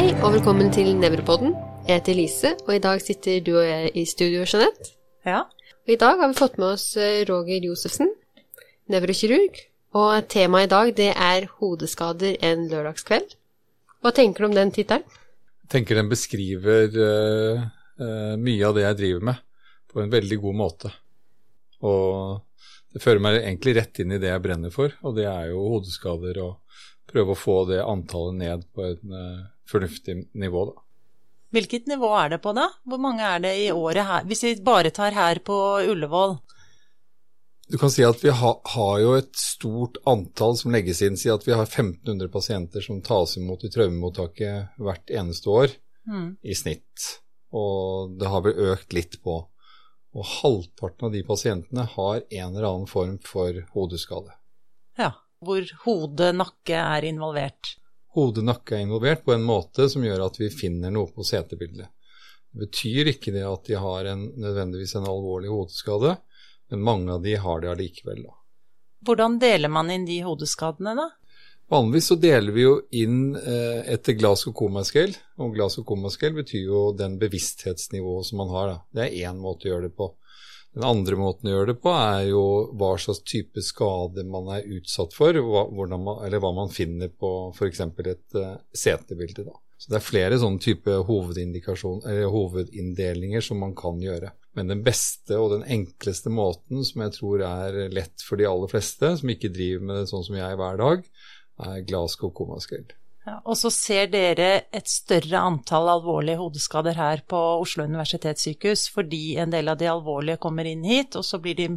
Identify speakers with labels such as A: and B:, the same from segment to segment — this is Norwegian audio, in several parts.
A: Hei og velkommen til Nevropodden. Jeg heter Lise, og i dag sitter du og jeg i studio, Jeanette.
B: Ja.
A: Og I dag har vi fått med oss eh, Roger Josefsen, nevrokirurg. Og temaet i dag det er hodeskader en lørdagskveld. Hva tenker du om den tittelen?
C: Jeg tenker den beskriver uh, uh, mye av det jeg driver med, på en veldig god måte. Og det fører meg egentlig rett inn i det jeg brenner for, og det er jo hodeskader og prøve å få det antallet ned på en fornuftig nivå, da.
B: Hvilket nivå er det på, da? Hvor mange er det i året her? Hvis vi bare tar her på Ullevål.
C: Du kan si at vi ha, har jo et stort antall som legges inn. Si at vi har 1500 pasienter som tas imot i traumemottaket hvert eneste år
B: Mm.
C: i snitt. Og det har vel økt litt på. Og halvparten av de pasientene har en eller annen form for hodeskade.
B: Ja. Hvor hode, nakke er involvert.
C: Hode, nakke er involvert på en måte som gjør at vi finner noe på CT-bildet. Det betyr ikke det at de har en, nødvendigvis en alvorlig hodeskade, men mange av de har det allikevel. da.
B: Hvordan deler man inn de hodeskadene, da?
C: Vanligvis så deler vi jo inn eh, etter Glasgow Coma Scale, og Glasgow Coma Scale betyr jo den bevissthetsnivået som man har. Da. Det er én måte å gjøre det på. Den andre måten å gjøre det på er jo hva slags type skade man er utsatt for, man, eller hva man finner på f.eks. et uh, CT-bilde. da. Så Det er flere sånne type hovedinndelingen som man kan gjøre. Men den beste og den enkleste måten, som jeg tror er lett for de aller fleste, som ikke driver med det sånn som jeg hver dag, er Glasgow Coma Scale.
B: Ja, og så ser dere et større antall alvorlige hodeskader her på Oslo universitetssykehus fordi en del av de alvorlige kommer inn hit, og så blir de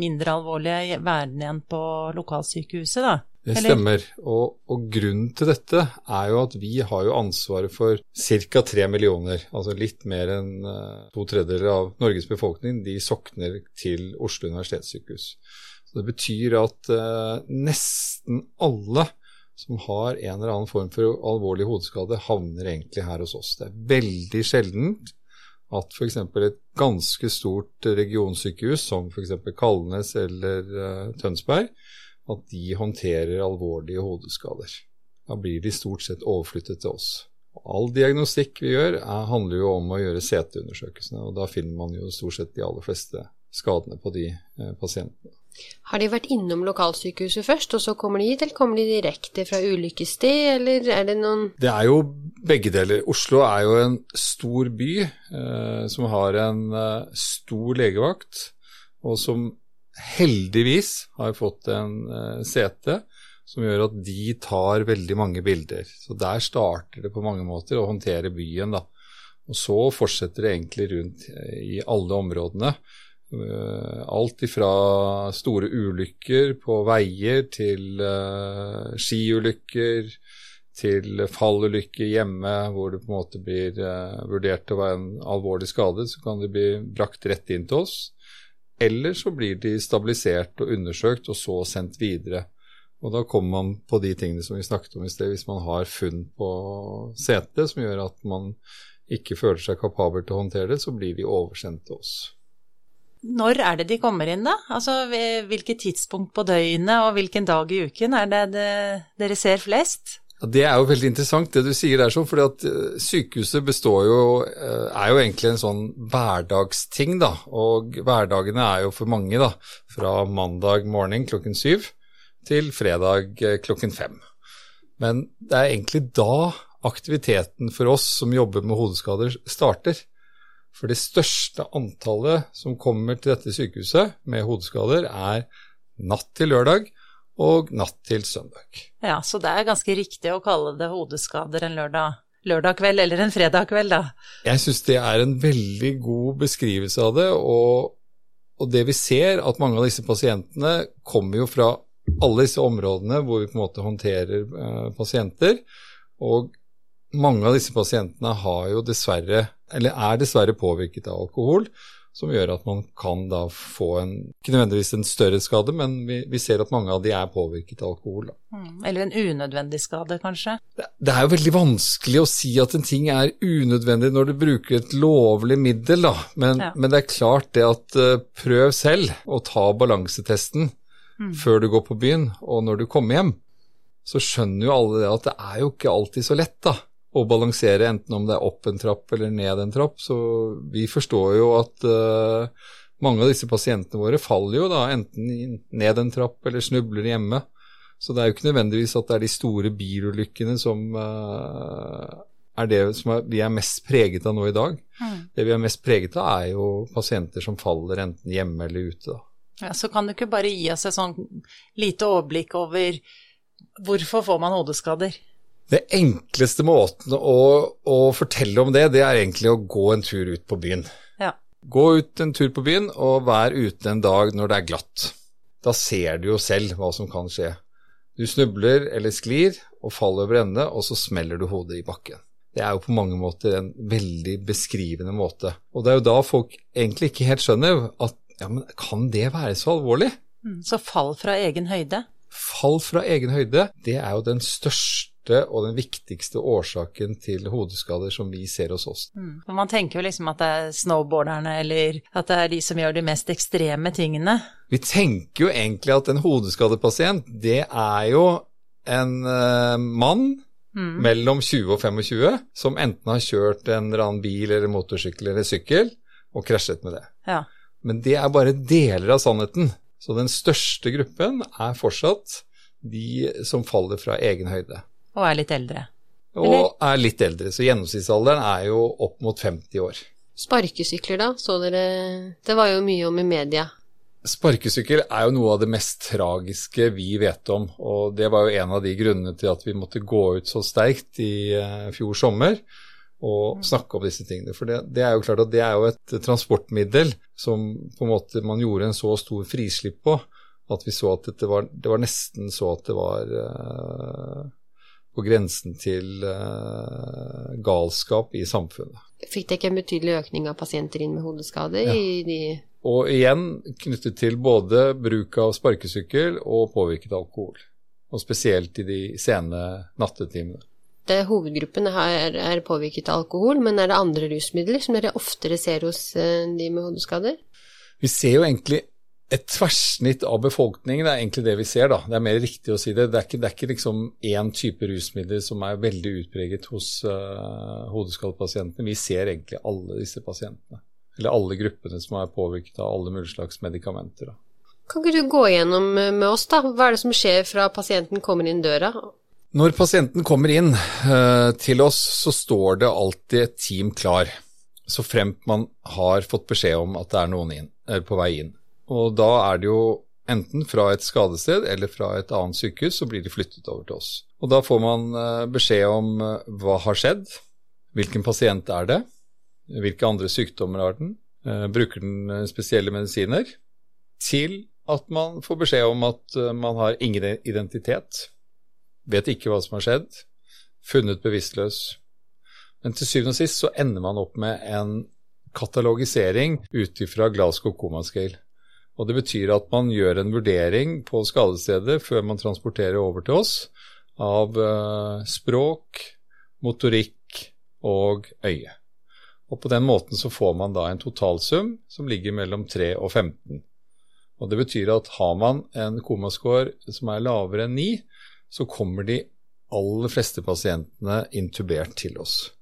B: mindre alvorlige værende igjen på lokalsykehuset, da.
C: Det stemmer. Og, og grunnen til dette er jo at vi har jo ansvaret for ca. tre millioner, altså litt mer enn eh, to tredjedeler av Norges befolkning, de sokner til Oslo universitetssykehus. Så det betyr at eh, nesten alle som har en eller annen form for alvorlig hodeskade, havner egentlig her hos oss. Det er veldig sjeldent at f.eks. et ganske stort regionsykehus, som f.eks. Kalnes eller eh, Tønsberg, at de håndterer alvorlige hodeskader. Da blir de stort sett overflyttet til oss. All diagnostikk vi gjør, er, handler jo om å gjøre CT-undersøkelsene, og da finner man jo stort sett de aller fleste skadene på de eh, pasientene.
A: Har de vært innom lokalsykehuset først, og så kommer de hit, eller kommer de direkte fra ulykkessted, eller er det noen
C: Det er jo begge deler. Oslo er jo en stor by eh, som har en eh, stor legevakt, og som heldigvis har fått en eh, sete som gjør at de tar veldig mange bilder. Så der starter det på mange måter å håndtere byen, da. Og så fortsetter det egentlig rundt i alle områdene. Eh, Alt ifra store ulykker på veier til uh, skiulykker, til fallulykker hjemme hvor det på en måte blir uh, vurdert å være en alvorlig skade, så kan de bli brakt rett inn til oss. Eller så blir de stabilisert og undersøkt, og så sendt videre. Og da kommer man på de tingene som vi snakket om i sted, hvis man har funn på setet som gjør at man ikke føler seg kapabel til å håndtere det, så blir de oversendt til oss.
B: Når er det de kommer inn, da? Altså hvilket tidspunkt på døgnet og hvilken dag i uken er det, det dere ser flest?
C: Det er jo veldig interessant det du sier der, at eh, sykehuset består jo, eh, er jo egentlig en sånn hverdagsting, da. Og hverdagene er jo for mange, da, fra mandag morgen klokken syv til fredag eh, klokken fem. Men det er egentlig da aktiviteten for oss som jobber med hodeskader, starter. For det største antallet som kommer til dette sykehuset med hodeskader, er natt til lørdag og natt til søndag.
B: Ja, så det er ganske riktig å kalle det hodeskader en lørdag, lørdag kveld eller en fredag kveld, da.
C: Jeg syns det er en veldig god beskrivelse av det, og, og det vi ser, at mange av disse pasientene kommer jo fra alle disse områdene hvor vi på en måte håndterer eh, pasienter, og mange av disse pasientene har jo dessverre, eller er dessverre påvirket av alkohol, som gjør at man kan da få en, ikke nødvendigvis en større skade, men vi, vi ser at mange av de er påvirket av alkohol.
B: Mm, Eller en unødvendig skade, kanskje.
C: Det det er jo veldig vanskelig å si at en ting er unødvendig når du bruker et lovlig middel, da. Men,
B: Ja.
C: men det er klart det at eh, prøv selv å ta balansetesten før du går på byen, og når du kommer hjem, så skjønner jo alle det at det er jo ikke alltid så lett, da. Å balansere enten om det er opp en trapp eller ned en trapp. Så vi forstår jo at uh, mange av disse pasientene våre faller jo da enten ned en trapp eller snubler hjemme. Så det er jo ikke nødvendigvis at det er de store bilulykkene som uh, er det som er, vi er mest preget av nå i dag. Mm. Det vi er mest preget av, er jo pasienter som faller enten hjemme eller ute. da.
B: Ja, Så kan du ikke bare gi oss et sånn lite overblikk over hvorfor får man hodeskader?
C: Det enkleste måten å, å, fortelle om det, det er egentlig å gå en tur ut på byen.
B: Ja.
C: Gå ut en tur på byen, og vær ute en dag når det er glatt. Da ser du jo selv hva som kan skje. Du snubler eller sklir og faller over ende, og så smeller du hodet i bakken. Det er jo på mange måter en veldig beskrivende måte. Og det er jo da folk egentlig ikke helt skjønner at ja, men kan det være så alvorlig?
B: Mm, så fall fra egen høyde?
C: Fall fra egen høyde, det er jo den største største og den viktigste årsaken til hodeskader som vi ser hos oss.
B: Mm. Man tenker jo liksom at det er snowboarderne eller at det er de som gjør de mest ekstreme tingene.
C: Vi tenker jo egentlig at en hodeskadepasient, det er jo en uh, mann mm. mellom 20 og 25 som enten har kjørt en eller annen bil eller motorsykkel eller sykkel og krasjet med det.
B: Ja.
C: Men det er bare deler av sannheten. Så den største gruppen er fortsatt de som faller fra egen høyde.
B: Og er litt eldre.
C: Eller? Og er litt eldre, så gjennomsnittsalderen er jo opp mot 50 år.
A: Sparkesykler, da, så dere Det var jo mye om i media.
C: Sparkesykkel er jo noe av det mest tragiske vi vet om, og det var jo en av de grunnene til at vi måtte gå ut så sterkt i uh, fjor sommer og mm. snakke om disse tingene. For det, det, er jo klart at det er jo et transportmiddel som på en måte man gjorde en så stor frislipp på, at vi så at det var, det var nesten så at det var uh, på grensen til uh, galskap i samfunnet.
A: Fikk det ikke en betydelig økning av pasienter inn med hodeskader? Ja. i de...
C: Og igjen knyttet til både bruk av sparkesykkel og påvirket alkohol. Og spesielt i de sene nattetimene.
A: Det Hovedgruppen her er påvirket av alkohol, men er det andre rusmidler som dere oftere ser hos eh, de med hodeskader?
C: Vi ser jo egentlig et tverrsnitt av befolkningen, er egentlig det vi ser, da. Det er mer riktig å si det. Det er ikke, det er ikke liksom én type rusmidler som er veldig utpreget hos uh, hodeskadepasientene. Vi ser egentlig alle disse pasientene. Eller alle gruppene som er påvirket av alle mulige slags medikamenter. Da.
A: Kan ikke du gå igjennom eh, med oss, da? Hva er det som skjer fra pasienten kommer inn døra?
C: Når pasienten kommer inn uh, til oss, så står det alltid et team klar. Så fremt man har fått beskjed om at det er noen inn, på vei inn. Og da er det jo enten fra et skadested eller fra et annet sykehus, så blir de flyttet over til oss. Og da får man eh, beskjed om eh, hva har skjedd, hvilken pasient er det, hvilke andre sykdommer har den, eh, bruker den spesielle medisiner, til at man får beskjed om at man har ingen identitet, vet ikke hva som har skjedd, funnet bevisstløs. Men til syvende og sist så ender man opp med en katalogisering ut ifra Glasgow Coma Scale. Og Det betyr at man gjør en vurdering på skadestedet før man transporterer over til oss av uh, språk, motorikk og øye. Og På den måten så får man da en totalsum som ligger mellom 3 og 15. Og Det betyr at har man en komascore som er lavere enn 9, så kommer de aller fleste pasientene intubert til oss.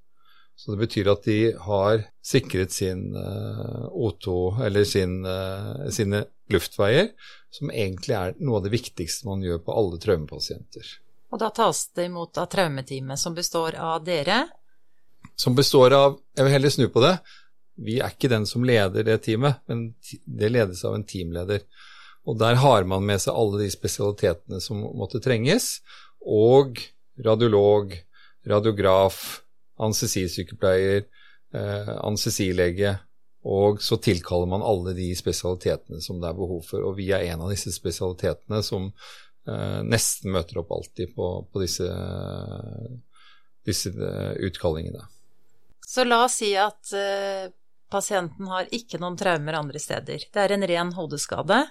C: Så det betyr at de har sikret sin uh, O2, eller sin, uh, sine luftveier, som egentlig er noe av det viktigste man gjør på alle traumepasienter.
B: Og da tas det imot av traumeteamet, som består av dere?
C: Som består av Jeg vil heller snu på det. Vi er ikke den som leder det teamet, men det ledes av en teamleder. Og der har man med seg alle de spesialitetene som måtte trenges, og radiolog, radiograf, anestesisykepleier, eh, anestesilege, og så tilkaller man alle de spesialitetene som det er behov for. Og vi er en av disse spesialitetene som eh, nesten møter opp alltid på, på disse, disse uh, utkallingene.
B: Så la oss si at eh, pasienten har ikke noen traumer andre steder. Det er en ren hodeskade.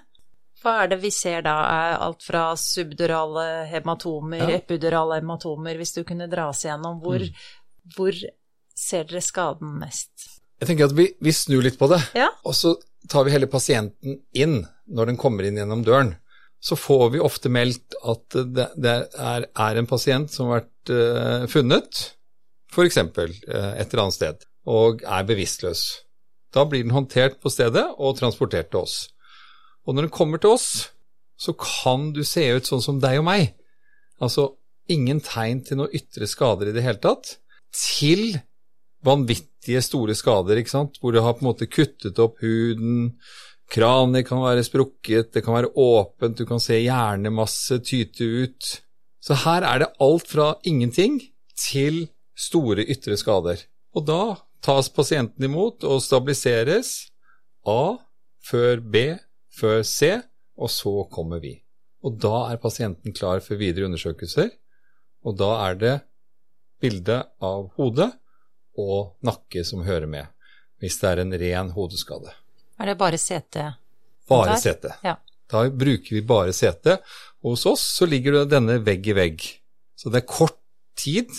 B: Hva er det vi ser da? Alt fra subdurale hematomer, ja. epidurale hematomer, hvis du kunne dra oss igjennom. Hvor, mm. Hvor ser dere skaden mest?
C: Jeg tenker at vi, vi snur litt på det,
B: ja.
C: og så tar vi hele pasienten inn når den kommer inn gjennom døren. Så får vi ofte meldt at det, det er, er, en pasient som har vært uh, funnet, f.eks. Uh, et eller annet sted, og er bevisstløs. Da blir den håndtert på stedet og transportert til oss. Og når den kommer til oss, så kan du se ut sånn som deg og meg. Altså ingen tegn til noe ytre skader i det hele tatt, til vanvittige store skader, ikke sant, hvor det har på en måte kuttet opp huden, kraniet kan være sprukket, det kan være åpent, du kan se hjernemasse tyte ut. Så her er det alt fra ingenting til store ytre skader. Og da tas pasienten imot og stabiliseres A før B før C, og så kommer vi. Og da er pasienten klar for videre undersøkelser, og da er det bilde av hodet og nakke som hører med, hvis det er en ren hodeskade.
B: Er det bare CT?
C: Bare CT.
B: Ja.
C: Da bruker vi bare CT. Og hos oss så ligger det denne vegg i vegg. Så det er kort tid,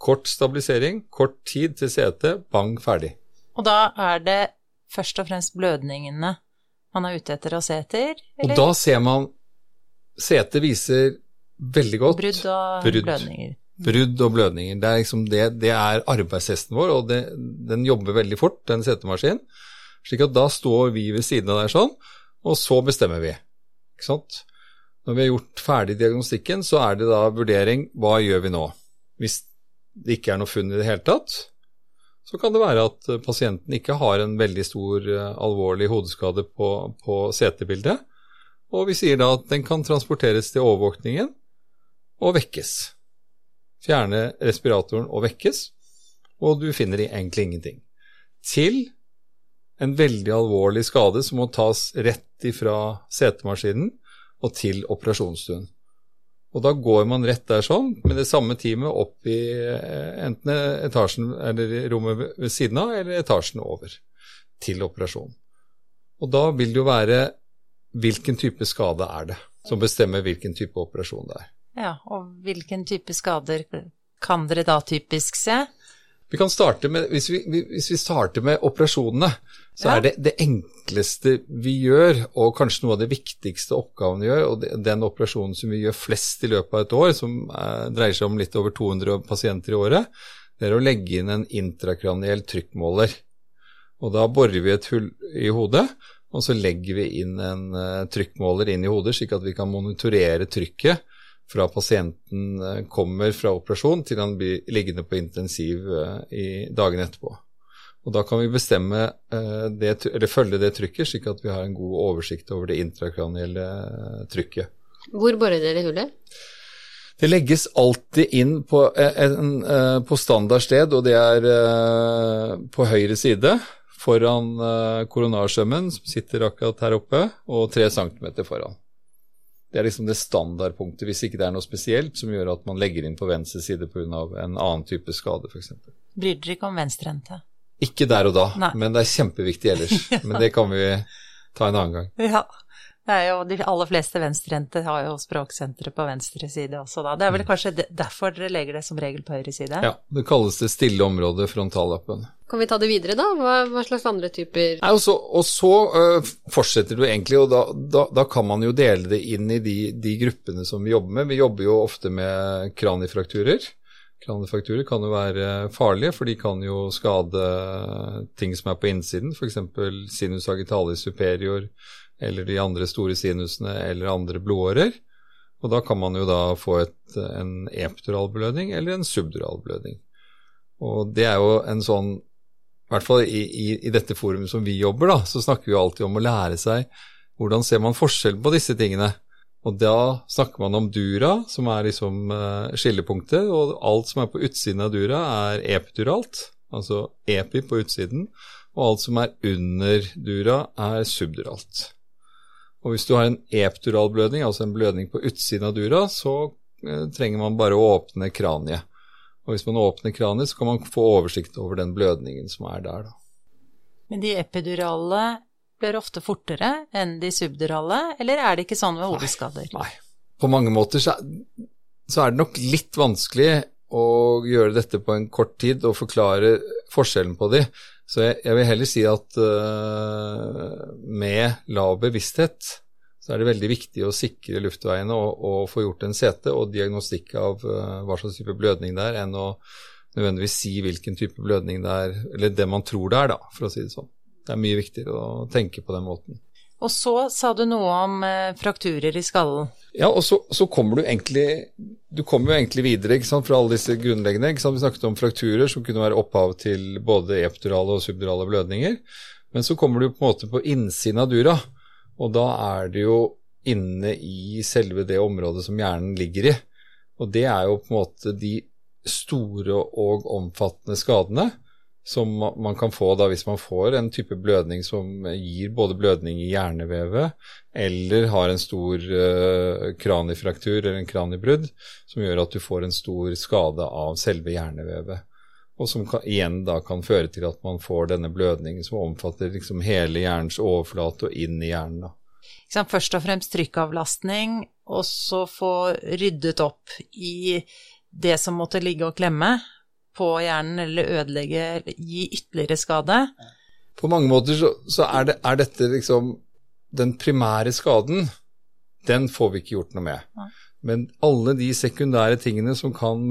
C: kort stabilisering, kort tid til CT, bang, ferdig.
B: Og da er det først og fremst blødningene man er ute etter å se etter?
C: Eller? Og da ser man CT viser veldig godt
B: brudd og brudd. blødninger.
C: Brudd og blødninger. Det er, liksom det, det er arbeidshesten vår, og det, den jobber veldig fort, den CT-maskinen. Slik at da står vi ved siden av der sånn, og så bestemmer vi. Ikke sant? Når vi har gjort ferdig diagnostikken, så er det da vurdering hva gjør vi nå? Hvis det ikke er noe funn i det hele tatt, så kan det være at pasienten ikke har en veldig stor, eh, alvorlig hodeskade på, på CT-bildet. Og vi sier da at den kan transporteres til overvåkningen og vekkes. Fjerne respiratoren og vekkes, og du finner egentlig ingenting. Til en veldig alvorlig skade som må tas rett ifra setemaskinen og til operasjonsstuen. Og da går man rett der sånn, med det samme teamet opp i eh, enten etasjen eller rommet ved siden av, eller etasjen over, til operasjon. Og da vil det jo være hvilken type skade er det, som bestemmer hvilken type operasjon det er.
B: Ja, og hvilken type skader kan dere da typisk se?
C: Vi kan starte med, hvis vi, hvis vi starter med operasjonene, så ja. er det det enkleste vi gjør, og kanskje noe av det viktigste oppgaven vi gjør, og den operasjonen som vi gjør flest i løpet av et år, som eh, dreier seg om litt over 200 pasienter i året, det er å legge inn en intrakraniell trykkmåler. Og da borer vi et hull i hodet, og så legger vi inn en uh, trykkmåler inn i hodet, slik at vi kan monitorere trykket fra pasienten uh, kommer fra operasjon til han blir liggende på intensiv uh, i dagene etterpå. Og Da kan vi bestemme det, eller følge det trykket, slik at vi har en god oversikt over det intrakranielle trykket.
A: Hvor borer dere hullet?
C: Det legges alltid inn på, en, på standard sted, og det er på høyre side foran koronarsømmen, som sitter akkurat her oppe, og tre centimeter foran. Det er liksom det standardpunktet, hvis ikke det er noe spesielt som gjør at man legger inn på venstre side pga. en annen type skade, f.eks.
B: Bryr dere ikke om venstrehendte?
C: Ikke der og da, Nei. men det er kjempeviktig ellers. ja. Men det kan vi ta en annen gang.
B: Ja. Jo, de aller fleste venstrehendte har jo språksenteret på venstre side også, da. Det er vel mm. kanskje derfor dere legger det som regel på høyre side?
C: Ja, det kalles det stille området, frontallappen.
A: Kan vi ta det videre, da? Hva, hva slags andre typer
C: Nei, og så, og så uh, fortsetter du egentlig, og da, da, da, kan man jo dele det inn i de, de, gruppene som vi jobber med. Vi jobber jo ofte med kranifrakturer. Kranifrakturer kan jo være farlige, for de kan jo skade ting som er på innsiden, f.eks. sinus agitalis superior eller de andre store sinusene eller andre blodårer. Og da kan man jo da få et, en epiduralblødning eller en subduralblødning. Og det er jo en sånn i hvert fall i, i, i, dette forumet som vi jobber, da, så snakker vi jo alltid om å lære seg hvordan ser man forskjell på disse tingene. Og da snakker man om dura, som er liksom uh, skillepunktet, og alt som er på utsiden av dura, er epiduralt, altså epi på utsiden, og alt som er under dura, er subduralt. Og hvis du har en epiduralblødning, altså en blødning på utsiden av dura, så uh, trenger man bare å åpne kraniet. Og hvis man åpner kraniet, så kan man få oversikt over den blødningen som er der, da.
B: Men de epidurale blør ofte fortere enn de subdurale, eller er det ikke sånn ved hodeskader?
C: Nei. Nei. På mange måter så, så er det nok litt vanskelig å gjøre dette på en kort tid og forklare forskjellen på de. Så jeg, jeg vil heller si at uh, med lav bevissthet så er det veldig viktig å sikre luftveiene og, og få gjort en CT og diagnostikk av uh, hva slags type blødning det er, enn å nødvendigvis si hvilken type blødning det er, eller det man tror det er, da, for å si det sånn. Det er mye viktigere å tenke på den måten.
B: Og så sa du noe om eh, frakturer i skallen.
C: Ja, og så, så, kommer du egentlig Du kommer jo egentlig videre ikke sant, fra alle disse grunnleggende. ikke sant, Vi snakket om frakturer som kunne være opphav til både epidurale og subdurale blødninger. Men så kommer du på en måte på innsiden av dura, og da er det jo inne i selve det området som hjernen ligger i. Og det er jo på en måte de store og omfattende skadene som man kan få da hvis man får en type blødning som gir både blødning i hjernevevet eller har en stor uh, kranifraktur eller en kranibrudd som gjør at du får en stor skade av selve hjernevevet. Og som kan, igjen da kan føre til at man får denne blødningen som omfatter liksom hele hjernens overflate og inn i hjernen. da.
B: Først og fremst trykkavlastning, og så få ryddet opp i det som måtte ligge og klemme på hjernen, eller ødelegge, gi ytterligere skade.
C: På mange måter så, så er, det, er, dette liksom Den primære skaden, den får vi ikke gjort noe med. Ja. Men alle de sekundære tingene som kan,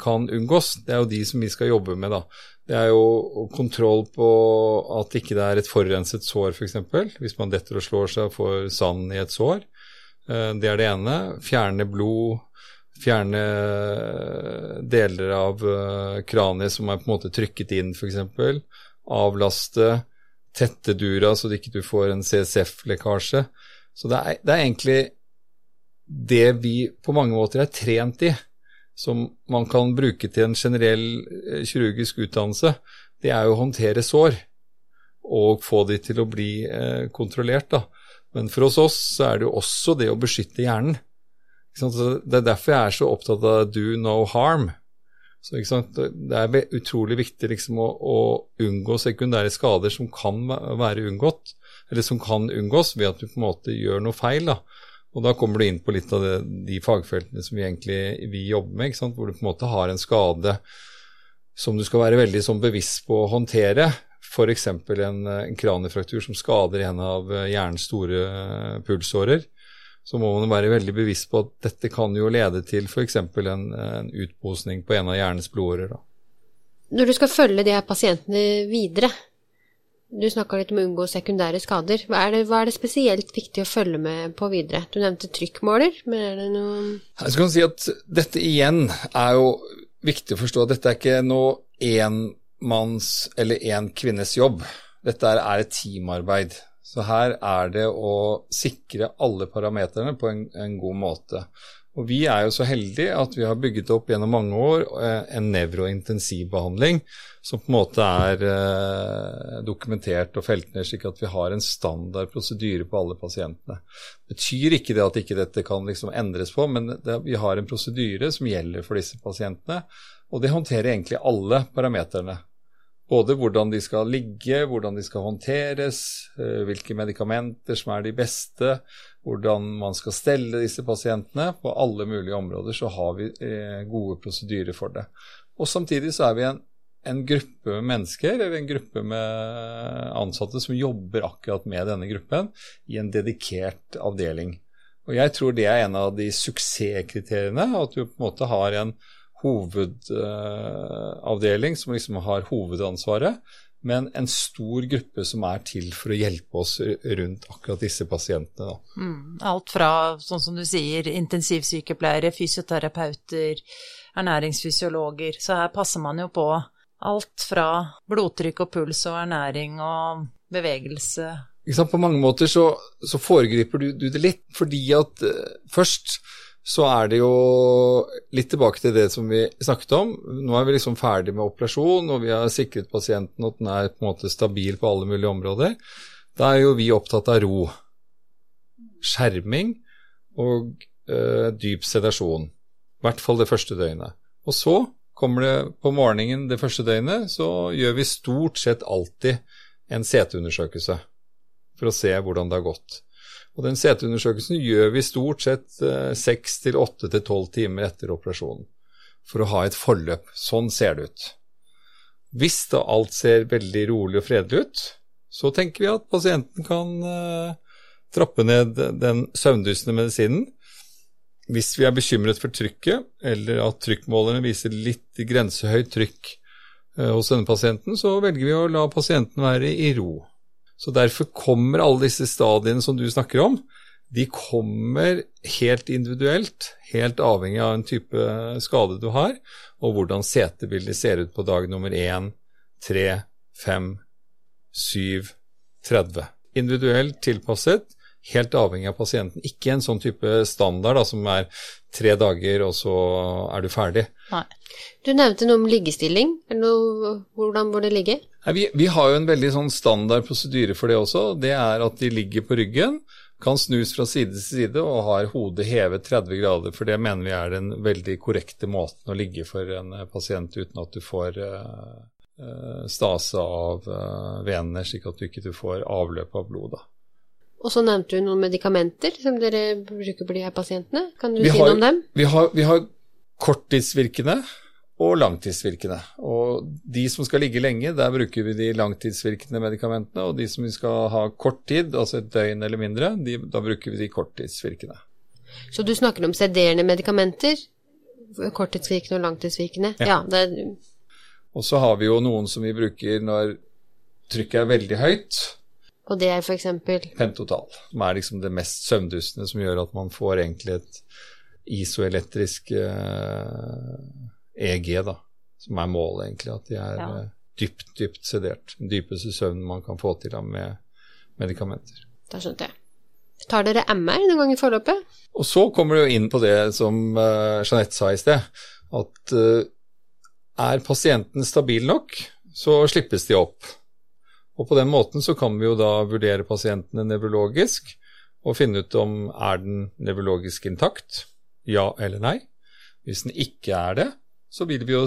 C: kan, unngås, det er jo de som vi skal jobbe med, da. Det er jo kontroll på at ikke det er et forurenset sår, f.eks. Hvis man detter og slår seg og får sand i et sår. Eh, det er det ene. Fjerne blod. Fjerne deler av eh, kraniet som er på en måte trykket inn, f.eks. Avlaste. Tette dura så du ikke får en CSF-lekkasje. Så det er, det er egentlig det vi på mange måter er trent i som man kan bruke til en generell eh, kirurgisk utdannelse, det er jo å håndtere sår og få de til å bli eh, kontrollert. Da. Men for oss, oss er det jo også det å beskytte hjernen. Det er derfor jeg er så opptatt av do no harm. Så, det er utrolig viktig liksom, å, å, unngå sekundære skader som kan være unngått, eller som kan unngås ved at du på en måte gjør noe feil. Da. Og da kommer du inn på litt av det, de fagfeltene som vi egentlig vi jobber med, hvor du på en måte har en skade som du skal være veldig sånn bevisst på å håndtere. F.eks. En, en kraniefraktur som skader en av hjernens store eh, pulsårer. Så må man være veldig bevisst på at dette kan jo lede til f.eks. En, en utposning på en av hjernens blodårer.
A: Når du skal følge de her pasientene videre, du snakka litt om å unngå sekundære skader. Hva er, det, hva er, det, spesielt viktig å følge med på videre? Du nevnte trykkmåler, men er det noe
C: Jeg skal si at dette igjen er jo viktig å forstå at dette er ikke noe enmanns eller én kvinnes jobb. Dette er et teamarbeid. Så her er det å sikre alle parameterne på en, en god måte. Og Vi er jo så heldige at vi har bygget opp gjennom mange år eh, en nevrointensivbehandling som på en måte er eh, dokumentert og felt ned, slik at vi har en standard prosedyre på alle pasientene. Betyr ikke det at ikke dette kan liksom endres på, men det, vi har en prosedyre som gjelder for disse pasientene. Og det håndterer egentlig alle parameterne. Både hvordan de skal ligge, hvordan de skal håndteres, eh, hvilke medikamenter som er de beste, hvordan man skal stelle disse pasientene. På alle mulige områder så har vi eh, gode prosedyrer for det. Og samtidig så er vi en, en gruppe med mennesker, eller en gruppe med ansatte som jobber akkurat med denne gruppen i en dedikert avdeling. Og jeg tror det er en av de suksesskriteriene, at du på en måte har en hovedavdeling som liksom har hovedansvaret, men en stor gruppe som er til for å hjelpe oss rundt akkurat disse pasientene.
B: Mm, alt fra, sånn som du sier, intensivsykepleiere, fysioterapeuter, ernæringsfysiologer. Så her passer man jo på alt fra blodtrykk og puls og ernæring og bevegelse.
C: På mange måter så, så foregriper du, du, det litt, fordi at uh, først så er det jo litt tilbake til det som vi snakket om. Nå er vi liksom ferdig med operasjon, og vi har sikret pasienten at den er på en måte stabil på alle mulige områder. Da er jo vi opptatt av ro. Skjerming og øh, dyp sedasjon. I hvert fall det første døgnet. Og så kommer det på morgenen det første døgnet, så gjør vi stort sett alltid en CT-undersøkelse for å se hvordan det har gått. Og den CT-undersøkelsen gjør vi stort sett eh, seks til åtte til tolv timer etter operasjonen for å ha et forløp. Sånn ser det ut. Hvis da alt ser veldig rolig og fredelig ut, så tenker vi at pasienten kan uh, trappe ned den søvndyssende medisinen hvis vi er bekymret for trykket, eller at trykkmålerne viser litt grensehøyt trykk eh, hos denne pasienten, så velger vi å la pasienten være i ro. Så derfor kommer alle disse stadiene som du snakker om, de kommer helt individuelt, helt avhengig av en type skade du har, og hvordan setebildet ser ut på dag nummer 1, 3, 5, 7, 30. Individuelt tilpasset helt avhengig av pasienten. Ikke en sånn type standard da, som er tre dager, og så er du ferdig.
B: Nei.
A: Du nevnte noe om liggestilling. Noe, hvordan bør det ligge?
C: Nei, vi, vi, har jo en veldig sånn standard prosedyre for det også. Det er at de ligger på ryggen, kan snus fra side til side og har hodet hevet 30 grader. For det mener vi er den veldig korrekte måten å ligge for en pasient uten at du får uh, stase av uh, venene, slik at du ikke får avløp av blod. da.
A: Og så nevnte du noen medikamenter som dere bruker på de her pasientene. Kan du vi si har, noe om dem?
C: Vi har, vi har, korttidsvirkende og langtidsvirkende. Og de som skal ligge lenge, der bruker vi de langtidsvirkende medikamentene. Og de som vi skal ha kort tid, altså et døgn eller mindre, de, da bruker vi de korttidsvirkende.
A: Så du snakker om sederende medikamenter? Korttidsvirkende og langtidsvirkende? Ja. ja det...
C: Og så har vi jo noen som vi bruker når trykket er veldig høyt
A: og det er f.eks.?
C: Pentotal, som er liksom det mest søvndustende som gjør at man får egentlig et isoelektrisk eh, EG, da, som er målet, egentlig. At de er ja. eh, dypt, dypt sedert. Den dypeste søvnen man kan få til da med medikamenter.
A: Da skjønte jeg. Tar dere MR noen gang i forløpet?
C: Og så kommer du jo inn på det som uh, Jeanette sa i sted, at uh, er pasienten stabil nok, så slippes de opp. Og på den måten så kan vi jo da vurdere pasientene nevrologisk og finne ut om er den nevrologisk intakt, ja eller nei. Hvis den ikke er det, så vil vi jo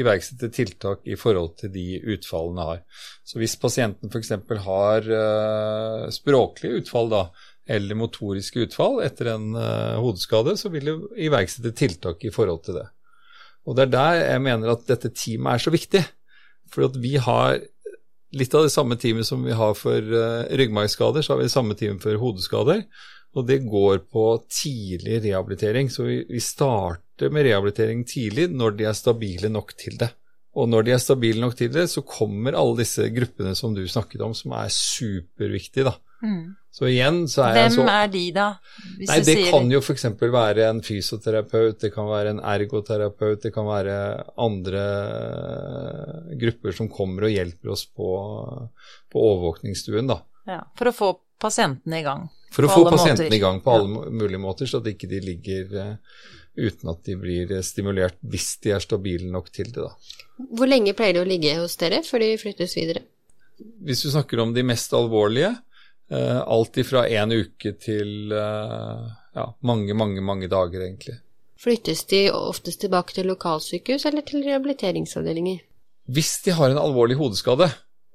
C: iverksette tiltak i forhold til de utfallene har. Så hvis pasienten f.eks. har uh, språklige utfall da, eller motoriske utfall etter en uh, hodeskade, så vil vi iverksette tiltak i forhold til det. Og det er der jeg mener at dette teamet er så viktig. For vi har litt av det samme teamet som vi har for uh, ryggmargskader, så har vi det samme teamet for hodeskader. Og det går på tidlig rehabilitering. Så vi, vi starter med rehabilitering tidlig når de er stabile nok til det. Og når de er stabile nok til det, så kommer alle disse gruppene som du snakket om, som er superviktige, da. Mm. Så igjen så er
B: Hvem
C: jeg så
B: Hvem er de, da?
C: Nei, det kan jo f.eks. være en fysioterapeut, det kan være en ergoterapeut, det kan være andre grupper som kommer og hjelper oss på, på overvåkningsstuen, da.
B: Ja, for å få pasientene i gang.
C: For å få pasientene i gang på alle ja. mulige måter, så at ikke de ligger uh, uten at de blir stimulert hvis de er stabile nok til det, da.
A: Hvor lenge pleier de å ligge hos dere før de flyttes videre?
C: Hvis du snakker om de mest alvorlige, alt ifra én uke til uh, ja, mange, mange, mange dager, egentlig.
A: Flyttes de oftest tilbake til lokalsykehus eller til rehabiliteringsavdelinger?
C: Hvis de har en alvorlig hodeskade,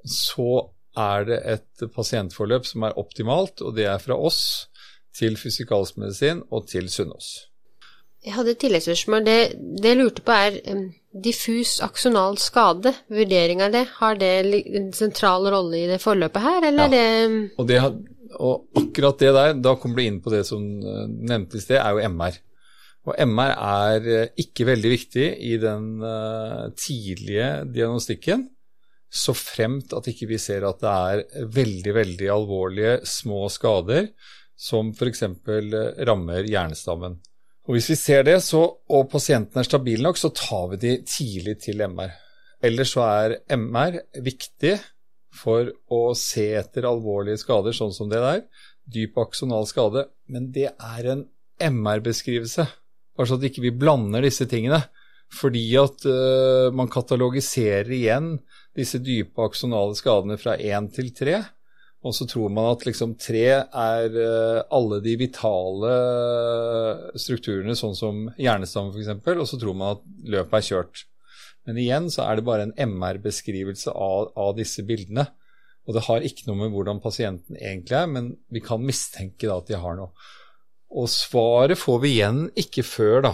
C: så er det et pasientforløp som er optimalt, og det er fra oss til fysikalsk medisin og til Sunnaas.
A: Jeg hadde et tilleggsspørsmål. Det, det, jeg lurte på, er diffus aksjonal skade. Vurdering av det. Har det en sentral rolle i det forløpet her, eller ja. det
C: og, det og akkurat det der, da kommer du inn på det som nevntes nevnte i sted, er jo MR. Og MR er uh, ikke veldig viktig i den uh, tidlige diagnostikken, så fremt at ikke vi ser at det er veldig, veldig alvorlige små skader som f.eks. rammer hjernestammen. Og Hvis vi ser det, så, og pasienten er stabil nok, så tar vi de tidlig til MR. Ellers så er MR viktig for å se etter alvorlige skader, sånn som det der. Dyp aksonal skade. Men det er en MR-beskrivelse. Bare så at ikke vi ikke blander disse tingene. Fordi at uh, man katalogiserer igjen disse dype aksonale skadene fra 1 til 3. Og så tror man at liksom tre er uh, alle de vitale strukturene, sånn som hjernestammen f.eks., og så tror man at løpet er kjørt. Men igjen så er det bare en MR-beskrivelse av, av, disse bildene. Og det har ikke noe med hvordan pasienten egentlig er, men vi kan mistenke da at de har noe. Og svaret får vi igjen ikke før, da,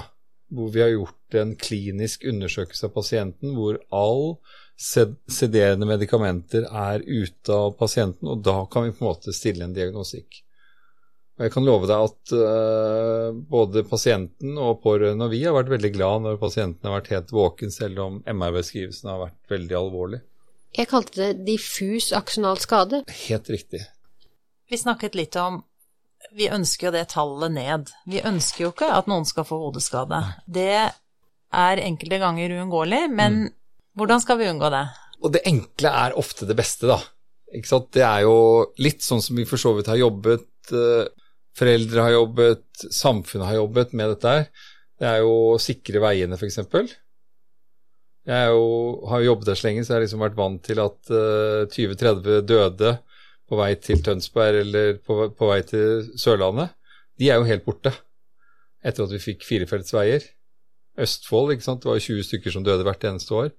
C: hvor vi har gjort en klinisk undersøkelse av pasienten, hvor all sederende medikamenter er ute av pasienten, og da kan vi på en måte stille en diagnostikk. Og jeg kan love deg at uh, både pasienten og pårørende og vi har vært veldig glad når pasienten har vært helt våken, selv om MR-beskrivelsen har vært veldig alvorlig.
A: Jeg kalte det diffus aksjonal skade.
C: Helt riktig.
B: Vi snakket litt om Vi ønsker jo det tallet ned. Vi ønsker jo ikke at noen skal få hodeskade. Det er enkelte ganger uunngåelig, men mm. Hvordan skal vi unngå det?
C: Og det enkle er ofte det beste, da. Ikke sant? Det er jo litt sånn som vi for så vidt har jobbet uh, foreldre har jobbet, samfunnet har jobbet med dette her. Det er jo å sikre veiene, f.eks. Jeg jo, har jo jobbet der så lenge, så jeg har liksom vært vant til at uh, 20-30 døde på vei til Tønsberg eller på, på, vei til Sørlandet. De er jo helt borte etter at vi fikk firefelts veier. Østfold, ikke sant? det var jo 20 stykker som døde hvert eneste år.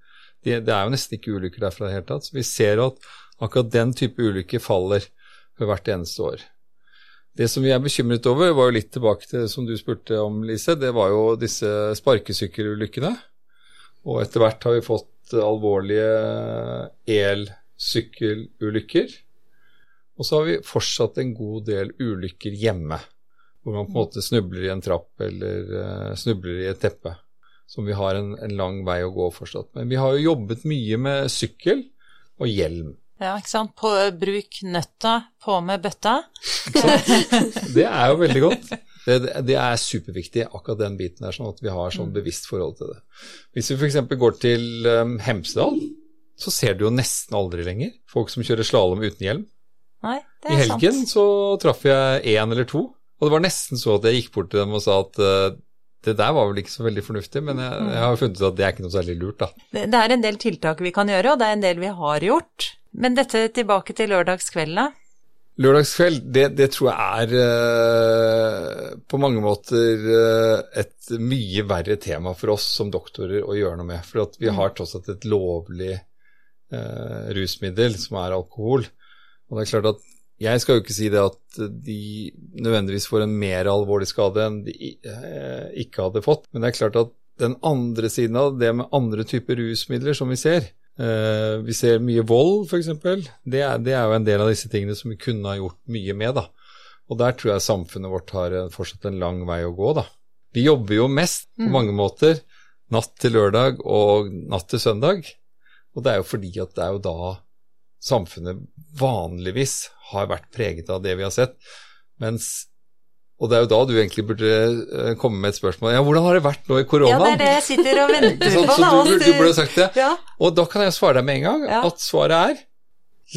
C: De, det er jo nesten ikke ulykker derfra i det hele tatt. Så vi ser at akkurat den type ulykker faller hvert eneste år. Det som vi er bekymret over, var jo litt tilbake til som du spurte om, Lise. Det var jo disse sparkesykkelulykkene. Og etter hvert har vi fått alvorlige elsykkelulykker. Og så har vi fortsatt en god del ulykker hjemme. Hvor man på en måte snubler i en trapp eller uh, snubler i et teppe. Som vi har en, en lang vei å gå fortsatt. Men vi har jo jobbet mye med sykkel og hjelm.
B: Ja, ikke sant. På, bruk nøtta, på med bøtta.
C: det er jo veldig godt. Det, det, er superviktig, akkurat den biten der, sånn at vi har sånn mm. bevisst forhold til det. Hvis vi f.eks. går til um, Hemsedal, så ser du jo nesten aldri lenger folk som kjører slalåm uten hjelm.
B: Nei, det er sant.
C: I helgen
B: sant.
C: så traff jeg én eller to, og det var nesten så at jeg gikk bort til dem og sa at uh, det der var vel ikke så veldig fornuftig, men jeg, jeg har funnet ut at det er ikke noe særlig lurt, da.
B: Det, det er en del tiltak vi kan gjøre, og det er en del vi har gjort. Men dette tilbake til lørdagskveld, da?
C: Lørdagskveld, det, det, tror jeg er uh, på mange måter uh, et mye verre tema for oss som doktorer å gjøre noe med. For at vi mm. har tross alt et lovlig eh, rusmiddel, som er alkohol. Og det er klart at jeg skal jo ikke si det at de nødvendigvis får en mer alvorlig skade enn de ikke hadde fått, men det er klart at den andre siden av det med andre typer rusmidler som vi ser, Uh, vi ser mye vold, f.eks. Det, er, det er jo en del av disse tingene som vi kunne ha gjort mye med. da. Og der tror jeg samfunnet vårt har fortsatt en lang vei å gå. da. Vi jobber jo mest på mm. mange måter natt til lørdag og natt til søndag. Og det er jo fordi at det er jo da samfunnet vanligvis har vært preget av det vi har sett. Mens og det er jo da du egentlig burde eh, komme med et spørsmål. Ja, hvordan har det vært nå i koronaen?
B: Ja, det er det jeg sitter og venter på.
C: så du, du, burde sagt det. Ja. Og da kan jeg svare deg med en gang ja. at svaret er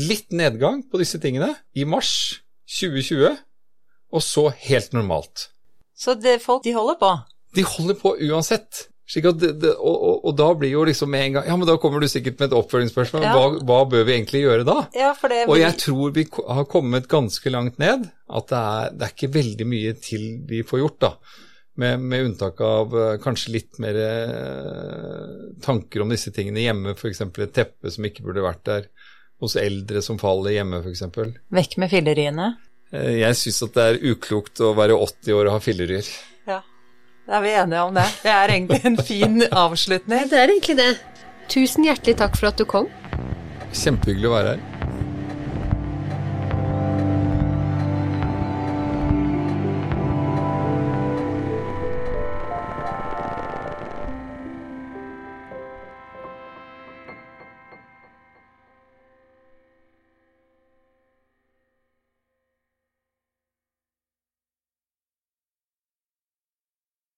C: litt nedgang på disse tingene i mars 2020, og så helt normalt.
B: Så det folk, de holder på?
C: De holder på uansett. Det, det, og, og, og, da blir jo liksom med en gang Ja, men da kommer du sikkert med et oppfølgingsspørsmål. Ja. Hva, hva, bør vi egentlig gjøre da?
B: Ja, det,
C: og jeg tror vi har kommet ganske langt ned. At det er, det er ikke veldig mye til vi får gjort, da. Med, med unntak av uh, kanskje litt mer uh, tanker om disse tingene hjemme, f.eks. et teppe som ikke burde vært der. Hos eldre som faller hjemme, f.eks.
B: Vekk med filleriene?
C: Uh, jeg syns at det er uklokt å være 80 år og ha filleryer.
B: Da er vi enige om det. Det er egentlig en fin avslutning.
A: Det er egentlig det. Tusen hjertelig takk for at du kom.
C: Kjempehyggelig å være her.